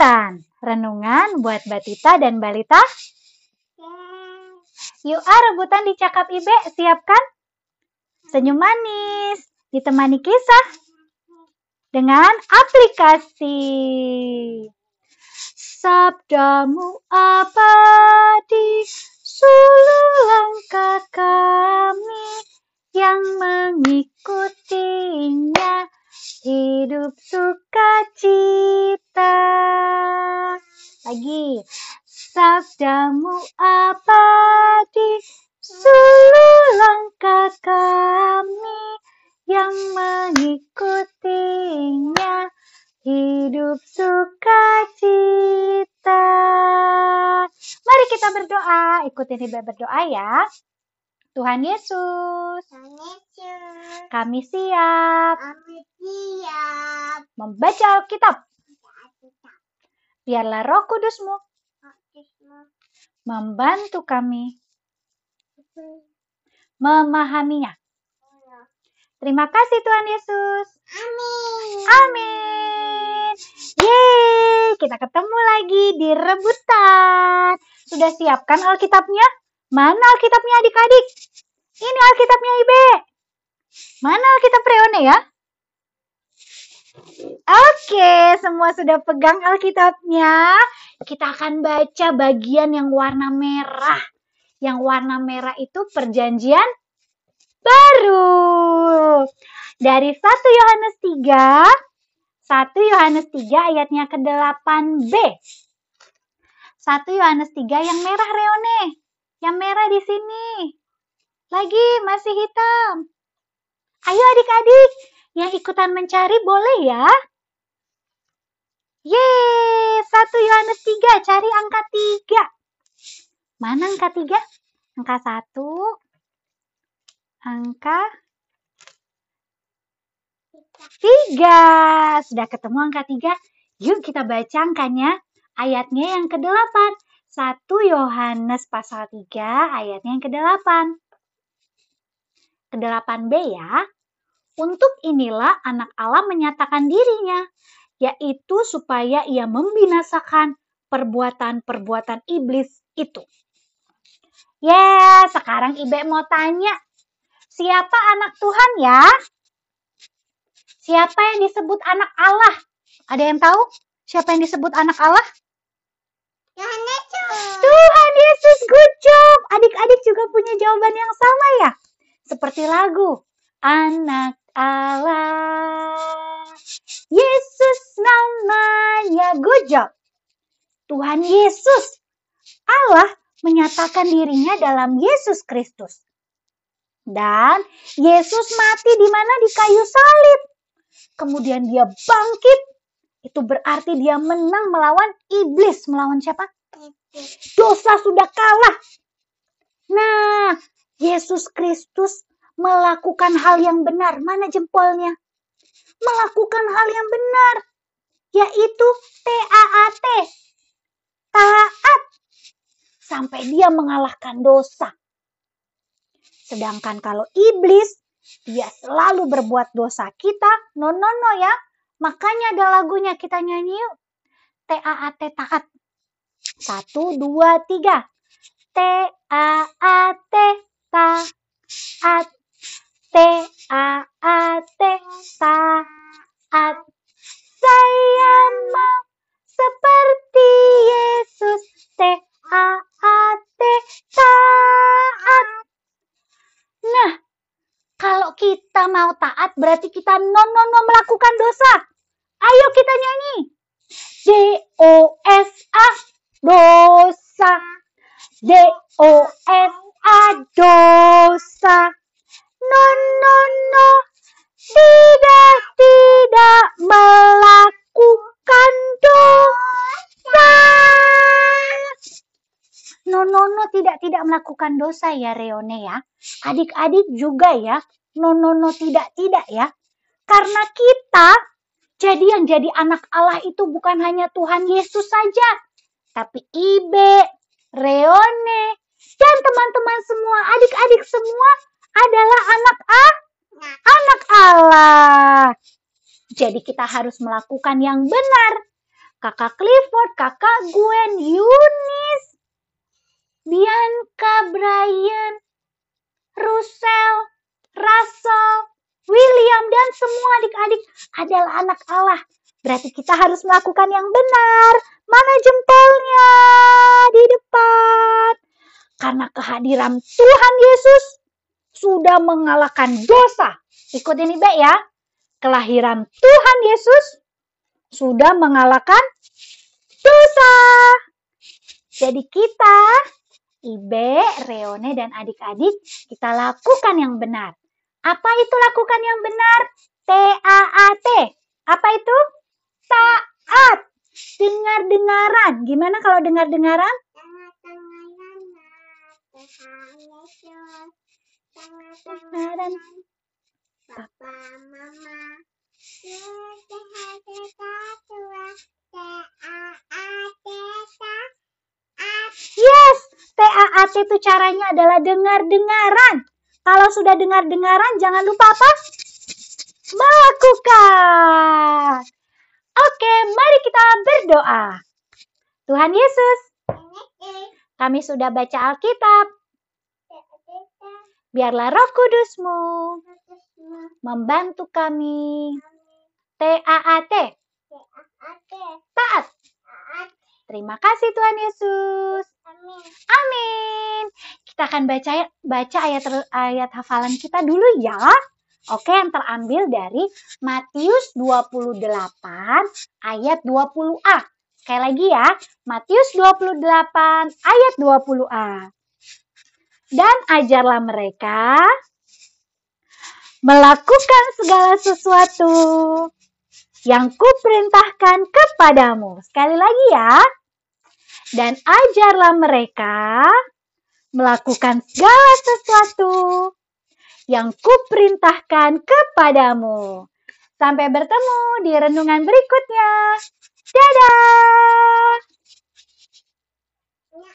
Rebutan, renungan buat Batita dan Balita. Yuk ah rebutan di cakap Ibe, siapkan? Senyum manis, ditemani kisah dengan aplikasi. Sabdamu abadi, suluh langkah kami yang mengikutinya hidup sukacita. Yang mengikutinya hidup sukacita. Mari kita berdoa, ikutin Ibu berdoa ya. Tuhan Yesus, Tuhan Yesus, kami siap kami siap. membaca Alkitab. Biarlah roh kudusmu membantu kami memahaminya. Terima kasih Tuhan Yesus. Amin. Amin. Yeay, kita ketemu lagi di rebutan. Sudah siapkan Alkitabnya? Mana Alkitabnya adik-adik? Ini Alkitabnya Ibe. Mana Alkitab Reone ya? Oke, semua sudah pegang Alkitabnya. Kita akan baca bagian yang warna merah. Yang warna merah itu perjanjian baru. Dari 1 Yohanes 3, 1 Yohanes 3 ayatnya ke-8b. 1 Yohanes 3 yang merah Reone. Yang merah di sini. Lagi masih hitam. Ayo adik-adik, yang ikutan mencari boleh ya? Yeay, 1 Yohanes 3, cari angka 3. Mana angka 3? Angka 1, angka 3. Sudah ketemu angka 3? Yuk kita baca angkanya. Ayatnya yang ke-8. 1 Yohanes pasal 3 ayatnya yang ke-8. Ke-8b ya. Untuk inilah anak Allah menyatakan dirinya, yaitu supaya ia membinasakan perbuatan-perbuatan iblis itu. Ya, sekarang Ibe mau tanya, siapa anak Tuhan ya? Siapa yang disebut anak Allah? Ada yang tahu siapa yang disebut anak Allah? Tuhan Yesus. Tuhan Yesus, good job. Adik-adik juga punya jawaban yang sama ya? Seperti lagu, anak Allah. Yesus namanya, good job. Tuhan Yesus. Allah menyatakan dirinya dalam Yesus Kristus. Dan Yesus mati di mana? Di kayu salib. Kemudian dia bangkit. Itu berarti dia menang melawan iblis. Melawan siapa? Dosa sudah kalah. Nah, Yesus Kristus melakukan hal yang benar. Mana jempolnya? Melakukan hal yang benar. Yaitu T-A-A-T. Taat. Sampai dia mengalahkan dosa. Sedangkan kalau iblis, dia selalu berbuat dosa. Kita, no no no ya. Makanya ada lagunya kita nyanyi yuk. T-A-A-T taat. Satu, dua, tiga. T-A-A-T taat. T-A-A-T kita mau taat berarti kita no no no melakukan dosa. Ayo kita nyanyi. D O S A dosa. D O S A dosa. No no no. Tidak tidak melakukan dosa. No no no tidak tidak melakukan dosa ya Reone ya. Adik-adik juga ya. No no no tidak tidak ya. Karena kita jadi yang jadi anak Allah itu bukan hanya Tuhan Yesus saja, tapi Ibe, Reone, dan teman-teman semua, adik-adik semua adalah anak A, anak Allah. Jadi kita harus melakukan yang benar. kakak Clifford, kakak Gwen, Yunis, Bianca, Brian, Russell, Russell, William, dan semua adik-adik adalah anak Allah. Berarti kita harus melakukan yang benar. Mana jempolnya? Di depan. Karena kehadiran Tuhan Yesus sudah mengalahkan dosa. Ikut ini baik ya. Kelahiran Tuhan Yesus sudah mengalahkan dosa. Jadi kita, Ibe, Reone, dan adik-adik, kita lakukan yang benar. Apa itu lakukan yang benar? T-A-A-T. Apa itu? Taat. Dengar-dengaran. Gimana kalau dengar-dengaran? Tangan-tangan Papa, Mama, T-A-A-T itu caranya adalah dengar-dengaran. Kalau sudah dengar-dengaran, jangan lupa apa? Melakukan. Oke, mari kita berdoa. Tuhan Yesus, kami sudah baca Alkitab. Biarlah roh kudusmu membantu kami. T-A-A-T, taat. Terima kasih Tuhan Yesus. Amin. Kita akan baca baca ayat ayat hafalan kita dulu ya. Oke, yang terambil dari Matius 28 ayat 20a. Sekali lagi ya, Matius 28 ayat 20a. Dan ajarlah mereka melakukan segala sesuatu yang kuperintahkan kepadamu. Sekali lagi ya. Dan ajarlah mereka melakukan segala sesuatu yang kuperintahkan kepadamu. Sampai bertemu di renungan berikutnya. Dadah!